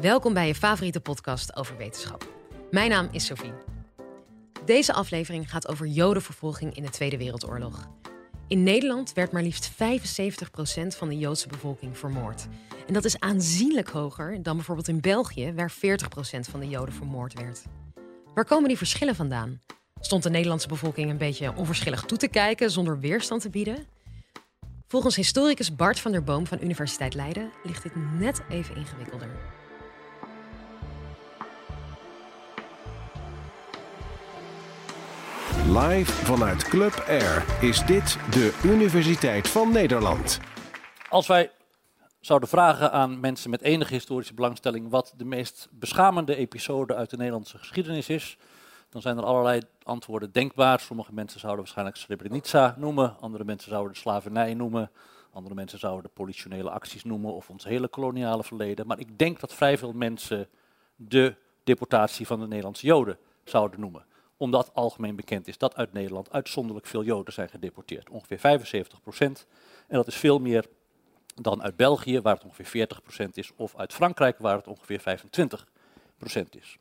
Welkom bij je favoriete podcast over wetenschap. Mijn naam is Sophie. Deze aflevering gaat over Jodenvervolging in de Tweede Wereldoorlog. In Nederland werd maar liefst 75% van de Joodse bevolking vermoord. En dat is aanzienlijk hoger dan bijvoorbeeld in België, waar 40% van de Joden vermoord werd. Waar komen die verschillen vandaan? Stond de Nederlandse bevolking een beetje onverschillig toe te kijken zonder weerstand te bieden? Volgens historicus Bart van der Boom van Universiteit Leiden ligt dit net even ingewikkelder. Live vanuit Club Air is dit de Universiteit van Nederland. Als wij zouden vragen aan mensen met enige historische belangstelling wat de meest beschamende episode uit de Nederlandse geschiedenis is, dan zijn er allerlei antwoorden denkbaar. Sommige mensen zouden waarschijnlijk Srebrenica noemen, andere mensen zouden de slavernij noemen, andere mensen zouden de politionele acties noemen of ons hele koloniale verleden. Maar ik denk dat vrij veel mensen de deportatie van de Nederlandse Joden zouden noemen omdat algemeen bekend is dat uit Nederland uitzonderlijk veel Joden zijn gedeporteerd. Ongeveer 75 procent. En dat is veel meer dan uit België, waar het ongeveer 40 procent is, of uit Frankrijk, waar het ongeveer 25 procent is.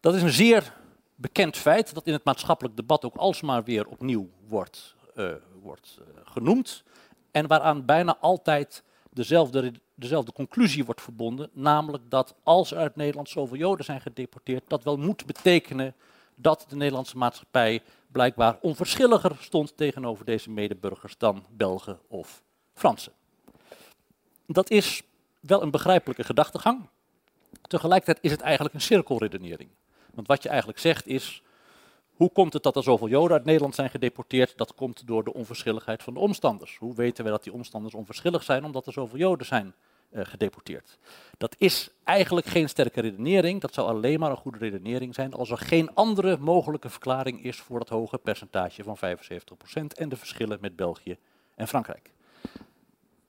Dat is een zeer bekend feit dat in het maatschappelijk debat ook alsmaar weer opnieuw wordt, uh, wordt uh, genoemd. En waaraan bijna altijd dezelfde, dezelfde conclusie wordt verbonden, namelijk dat als uit Nederland zoveel Joden zijn gedeporteerd, dat wel moet betekenen dat de Nederlandse maatschappij blijkbaar onverschilliger stond tegenover deze medeburgers dan Belgen of Fransen. Dat is wel een begrijpelijke gedachtegang. Tegelijkertijd is het eigenlijk een cirkelredenering. Want wat je eigenlijk zegt is, hoe komt het dat er zoveel Joden uit Nederland zijn gedeporteerd? Dat komt door de onverschilligheid van de omstanders. Hoe weten we dat die omstanders onverschillig zijn? Omdat er zoveel Joden zijn uh, gedeporteerd. Dat is eigenlijk geen sterke redenering. Dat zou alleen maar een goede redenering zijn als er geen andere mogelijke verklaring is voor dat hoge percentage van 75% en de verschillen met België en Frankrijk.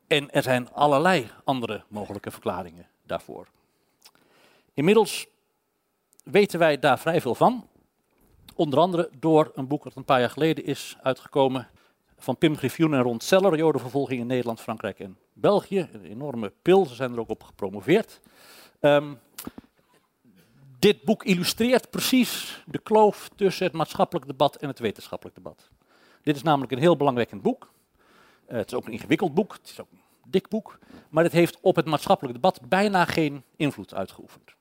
En er zijn allerlei andere mogelijke verklaringen daarvoor. Inmiddels weten wij daar vrij veel van. Onder andere door een boek dat een paar jaar geleden is uitgekomen van Pim Griffioen en Ron Seller, Jodenvervolging in Nederland, Frankrijk en België. Een enorme pil, ze zijn er ook op gepromoveerd. Um, dit boek illustreert precies de kloof tussen het maatschappelijk debat en het wetenschappelijk debat. Dit is namelijk een heel belangwekkend boek. Uh, het is ook een ingewikkeld boek, het is ook een dik boek, maar het heeft op het maatschappelijk debat bijna geen invloed uitgeoefend.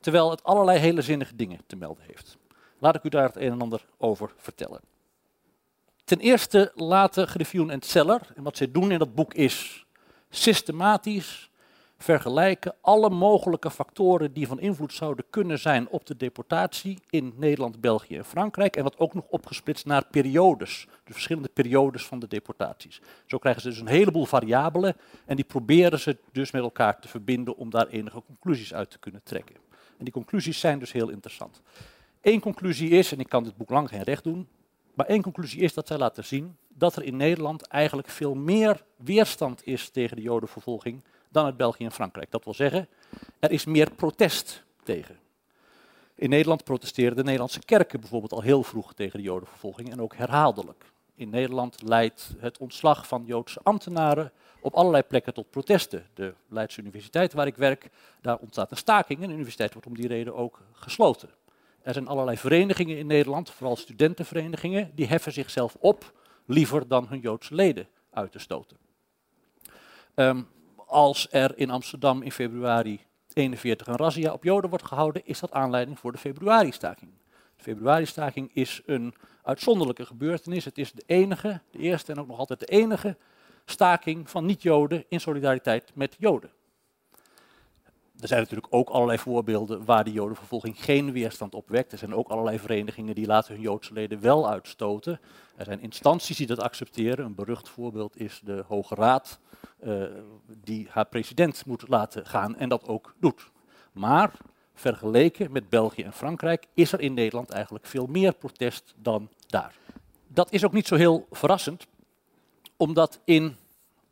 Terwijl het allerlei hele zinnige dingen te melden heeft. Laat ik u daar het een en ander over vertellen. Ten eerste laten Griffioen en Zeller, en wat zij doen in dat boek is systematisch vergelijken alle mogelijke factoren die van invloed zouden kunnen zijn op de deportatie in Nederland, België en Frankrijk. En wat ook nog opgesplitst naar periodes, de verschillende periodes van de deportaties. Zo krijgen ze dus een heleboel variabelen en die proberen ze dus met elkaar te verbinden om daar enige conclusies uit te kunnen trekken. En die conclusies zijn dus heel interessant. Eén conclusie is, en ik kan dit boek lang geen recht doen, maar één conclusie is dat zij laten zien dat er in Nederland eigenlijk veel meer weerstand is tegen de jodenvervolging dan uit België en Frankrijk. Dat wil zeggen, er is meer protest tegen. In Nederland protesteren de Nederlandse kerken bijvoorbeeld al heel vroeg tegen de jodenvervolging en ook herhaaldelijk. In Nederland leidt het ontslag van Joodse ambtenaren op allerlei plekken tot protesten. De Leidse Universiteit waar ik werk, daar ontstaat een staking en de universiteit wordt om die reden ook gesloten. Er zijn allerlei verenigingen in Nederland, vooral studentenverenigingen, die heffen zichzelf op liever dan hun Joodse leden uit te stoten. Um, als er in Amsterdam in februari 41 een razzia op Joden wordt gehouden, is dat aanleiding voor de februari-staking. De februari-staking is een uitzonderlijke gebeurtenis. Het is de enige, de eerste en ook nog altijd de enige staking van niet-Joden in solidariteit met Joden er zijn natuurlijk ook allerlei voorbeelden waar de jodenvervolging geen weerstand opwekt. Er zijn ook allerlei verenigingen die laten hun Joodse leden wel uitstoten. Er zijn instanties die dat accepteren. Een berucht voorbeeld is de Hoge Raad, uh, die haar president moet laten gaan en dat ook doet. Maar vergeleken met België en Frankrijk is er in Nederland eigenlijk veel meer protest dan daar. Dat is ook niet zo heel verrassend, omdat in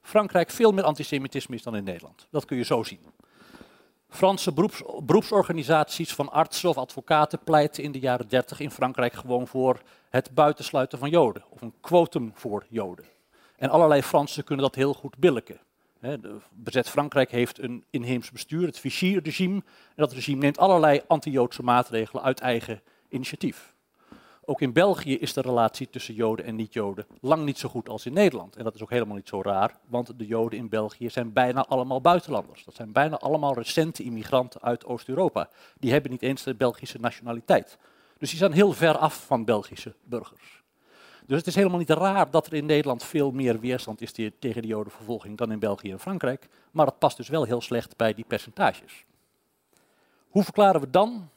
Frankrijk veel meer antisemitisme is dan in Nederland. Dat kun je zo zien. Franse beroeps, beroepsorganisaties van artsen of advocaten pleiten in de jaren 30 in Frankrijk gewoon voor het buitensluiten van Joden, of een quotum voor Joden. En allerlei Fransen kunnen dat heel goed billiken. bezet Frankrijk heeft een inheems bestuur, het Vichy-regime. En dat regime neemt allerlei anti-Joodse maatregelen uit eigen initiatief. Ook in België is de relatie tussen Joden en niet-Joden lang niet zo goed als in Nederland. En dat is ook helemaal niet zo raar, want de Joden in België zijn bijna allemaal buitenlanders. Dat zijn bijna allemaal recente immigranten uit Oost-Europa. Die hebben niet eens de Belgische nationaliteit. Dus die zijn heel ver af van Belgische burgers. Dus het is helemaal niet raar dat er in Nederland veel meer weerstand is tegen de Jodenvervolging dan in België en Frankrijk. Maar het past dus wel heel slecht bij die percentages. Hoe verklaren we dan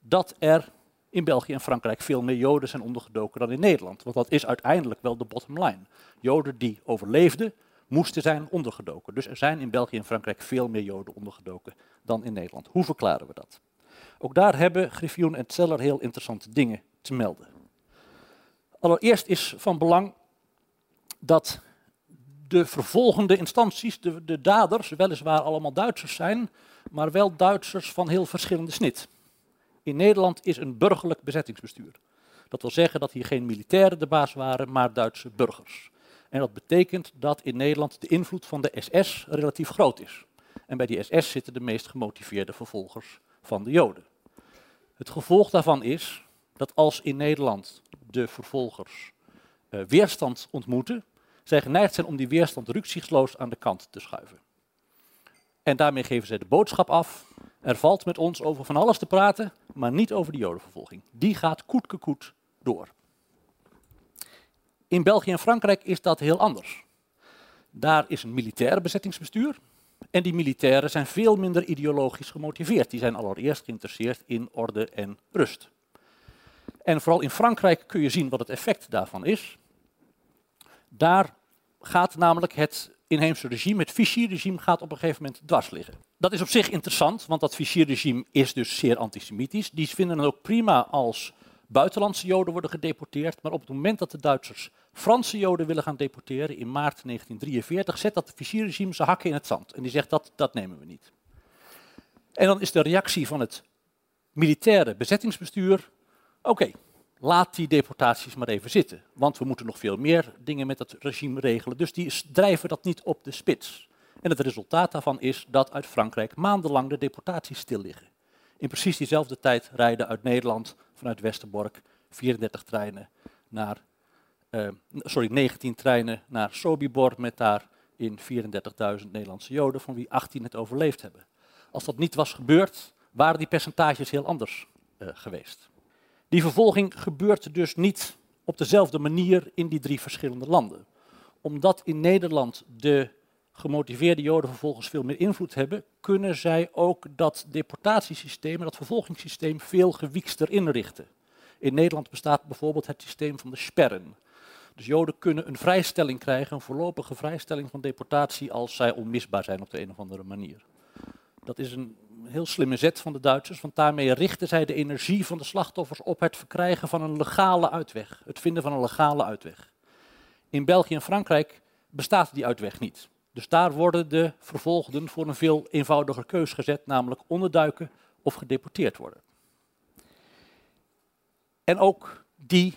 dat er in België en Frankrijk veel meer Joden zijn ondergedoken dan in Nederland. Want dat is uiteindelijk wel de bottom line. Joden die overleefden, moesten zijn ondergedoken. Dus er zijn in België en Frankrijk veel meer Joden ondergedoken dan in Nederland. Hoe verklaren we dat? Ook daar hebben Griffioen en Zeller heel interessante dingen te melden. Allereerst is van belang dat de vervolgende instanties, de, de daders, weliswaar allemaal Duitsers zijn, maar wel Duitsers van heel verschillende snit. In Nederland is een burgerlijk bezettingsbestuur. Dat wil zeggen dat hier geen militairen de baas waren, maar Duitse burgers. En dat betekent dat in Nederland de invloed van de SS relatief groot is. En bij die SS zitten de meest gemotiveerde vervolgers van de Joden. Het gevolg daarvan is dat als in Nederland de vervolgers uh, weerstand ontmoeten, zij geneigd zijn om die weerstand rukzichtloos aan de kant te schuiven. En daarmee geven zij de boodschap af er valt met ons over van alles te praten, maar niet over de jodenvervolging. Die gaat koetkekoet door. In België en Frankrijk is dat heel anders. Daar is een militair bezettingsbestuur. En die militairen zijn veel minder ideologisch gemotiveerd. Die zijn allereerst geïnteresseerd in orde en rust. En vooral in Frankrijk kun je zien wat het effect daarvan is. Daar gaat namelijk het inheemse regime, het Vichy-regime, gaat op een gegeven moment dwars liggen. Dat is op zich interessant, want dat Vichy-regime is dus zeer antisemitisch. Die vinden het ook prima als buitenlandse Joden worden gedeporteerd. Maar op het moment dat de Duitsers Franse Joden willen gaan deporteren in maart 1943, zet dat Vichy-regime zijn hakken in het zand. En die zegt dat, dat nemen we niet. En dan is de reactie van het militaire bezettingsbestuur, oké, laat die deportaties maar even zitten. Want we moeten nog veel meer dingen met het regime regelen. Dus die drijven dat niet op de spits. En het resultaat daarvan is dat uit Frankrijk maandenlang de deportaties stil liggen. In precies diezelfde tijd rijden uit Nederland vanuit Westerbork 34 treinen naar, uh, sorry, 19 treinen naar Sobibor met daar in 34.000 Nederlandse Joden, van wie 18 het overleefd hebben. Als dat niet was gebeurd, waren die percentages heel anders uh, geweest. Die vervolging gebeurt dus niet op dezelfde manier in die drie verschillende landen. Omdat in Nederland de gemotiveerde Joden vervolgens veel meer invloed hebben, kunnen zij ook dat deportatiesysteem, dat vervolgingssysteem, veel gewiekster inrichten. In Nederland bestaat bijvoorbeeld het systeem van de sperren. Dus Joden kunnen een vrijstelling krijgen, een voorlopige vrijstelling van deportatie, als zij onmisbaar zijn op de een of andere manier. Dat is een heel slimme zet van de Duitsers, want daarmee richten zij de energie van de slachtoffers op het verkrijgen van een legale uitweg, het vinden van een legale uitweg. In België en Frankrijk bestaat die uitweg niet. Dus daar worden de vervolgden voor een veel eenvoudiger keus gezet, namelijk onderduiken of gedeporteerd worden. En ook die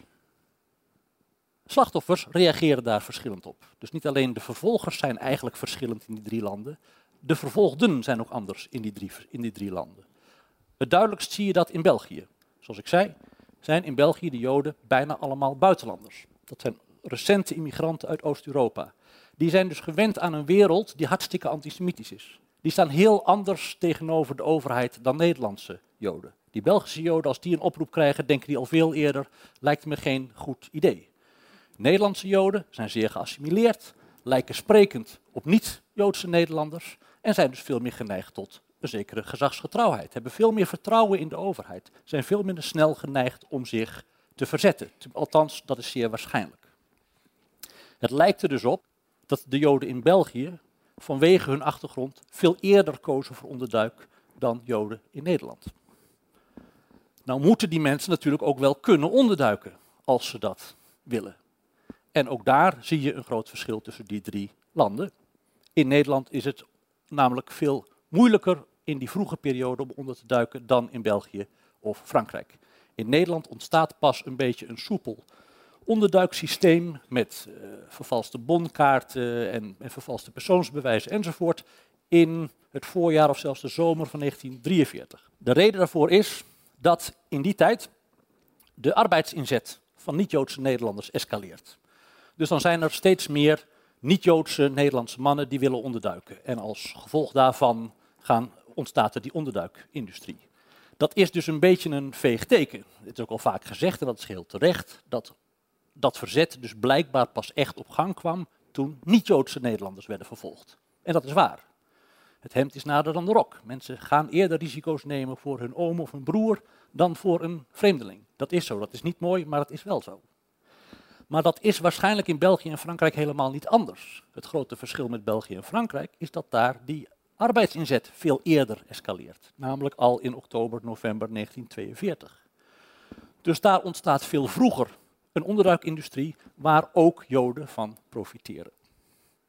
slachtoffers reageren daar verschillend op. Dus niet alleen de vervolgers zijn eigenlijk verschillend in die drie landen, de vervolgden zijn ook anders in die drie, in die drie landen. Het duidelijkst zie je dat in België. Zoals ik zei, zijn in België de Joden bijna allemaal buitenlanders. Dat zijn recente immigranten uit Oost-Europa. Die zijn dus gewend aan een wereld die hartstikke antisemitisch is. Die staan heel anders tegenover de overheid dan Nederlandse Joden. Die Belgische Joden, als die een oproep krijgen, denken die al veel eerder, lijkt me geen goed idee. Nederlandse Joden zijn zeer geassimileerd, lijken sprekend op niet-Joodse Nederlanders en zijn dus veel meer geneigd tot een zekere gezagsgetrouwheid. Hebben veel meer vertrouwen in de overheid. Zijn veel minder snel geneigd om zich te verzetten. Althans, dat is zeer waarschijnlijk. Het lijkt er dus op dat de Joden in België vanwege hun achtergrond veel eerder kozen voor onderduik dan Joden in Nederland. Nou moeten die mensen natuurlijk ook wel kunnen onderduiken als ze dat willen. En ook daar zie je een groot verschil tussen die drie landen. In Nederland is het namelijk veel moeilijker in die vroege periode om onder te duiken dan in België of Frankrijk. In Nederland ontstaat pas een beetje een soepel onderduiksysteem met uh, vervalste bonkaarten en, en vervalste persoonsbewijzen enzovoort in het voorjaar of zelfs de zomer van 1943. De reden daarvoor is dat in die tijd de arbeidsinzet van niet-Joodse Nederlanders escaleert. Dus dan zijn er steeds meer niet-Joodse Nederlandse mannen die willen onderduiken. En als gevolg daarvan gaan, ontstaat er die onderduikindustrie. Dat is dus een beetje een veeg teken. Het is ook al vaak gezegd, en dat is heel terecht, dat dat verzet dus blijkbaar pas echt op gang kwam toen niet-Joodse Nederlanders werden vervolgd. En dat is waar. Het hemd is nader dan de rok. Mensen gaan eerder risico's nemen voor hun oom of hun broer dan voor een vreemdeling. Dat is zo, dat is niet mooi, maar dat is wel zo. Maar dat is waarschijnlijk in België en Frankrijk helemaal niet anders. Het grote verschil met België en Frankrijk is dat daar die arbeidsinzet veel eerder escaleert. Namelijk al in oktober, november 1942. Dus daar ontstaat veel vroeger een onderduikindustrie waar ook Joden van profiteren.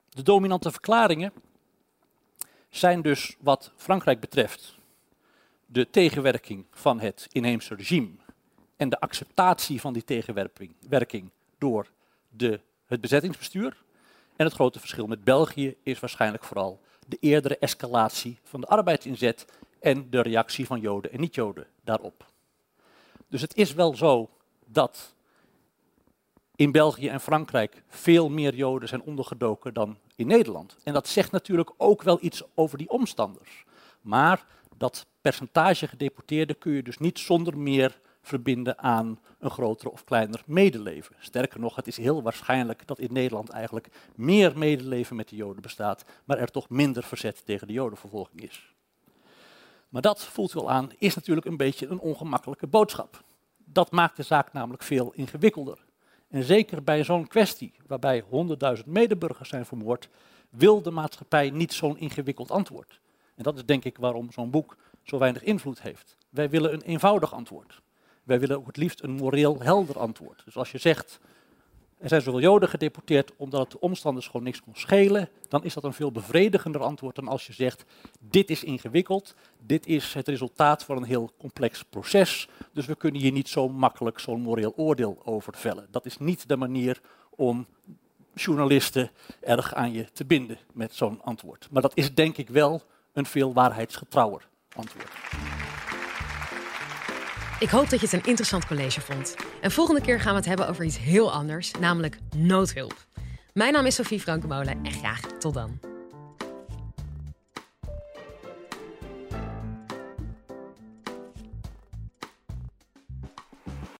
De dominante verklaringen zijn dus wat Frankrijk betreft de tegenwerking van het inheemse regime en de acceptatie van die tegenwerking door de, het bezettingsbestuur. En het grote verschil met België is waarschijnlijk vooral de eerdere escalatie van de arbeidsinzet en de reactie van Joden en niet-Joden daarop. Dus het is wel zo dat in België en Frankrijk veel meer Joden zijn ondergedoken dan in Nederland. En dat zegt natuurlijk ook wel iets over die omstanders. Maar dat percentage gedeporteerden kun je dus niet zonder meer verbinden aan een grotere of kleiner medeleven. Sterker nog, het is heel waarschijnlijk dat in Nederland eigenlijk meer medeleven met de Joden bestaat, maar er toch minder verzet tegen de Jodenvervolging is. Maar dat voelt wel aan, is natuurlijk een beetje een ongemakkelijke boodschap. Dat maakt de zaak namelijk veel ingewikkelder. En zeker bij zo'n kwestie, waarbij honderdduizend medeburgers zijn vermoord, wil de maatschappij niet zo'n ingewikkeld antwoord. En dat is denk ik waarom zo'n boek zo weinig invloed heeft. Wij willen een eenvoudig antwoord. Wij willen ook het liefst een moreel helder antwoord. Dus als je zegt, er zijn zoveel Joden gedeporteerd omdat het de omstanders gewoon niks kon schelen, dan is dat een veel bevredigender antwoord dan als je zegt, dit is ingewikkeld, dit is het resultaat van een heel complex proces, dus we kunnen hier niet zo makkelijk zo'n moreel oordeel over vellen. Dat is niet de manier om journalisten erg aan je te binden met zo'n antwoord. Maar dat is denk ik wel een veel waarheidsgetrouwer antwoord. Ik hoop dat je het een interessant college vond. En volgende keer gaan we het hebben over iets heel anders, namelijk noodhulp. Mijn naam is Sophie Frankenmolen en graag tot dan.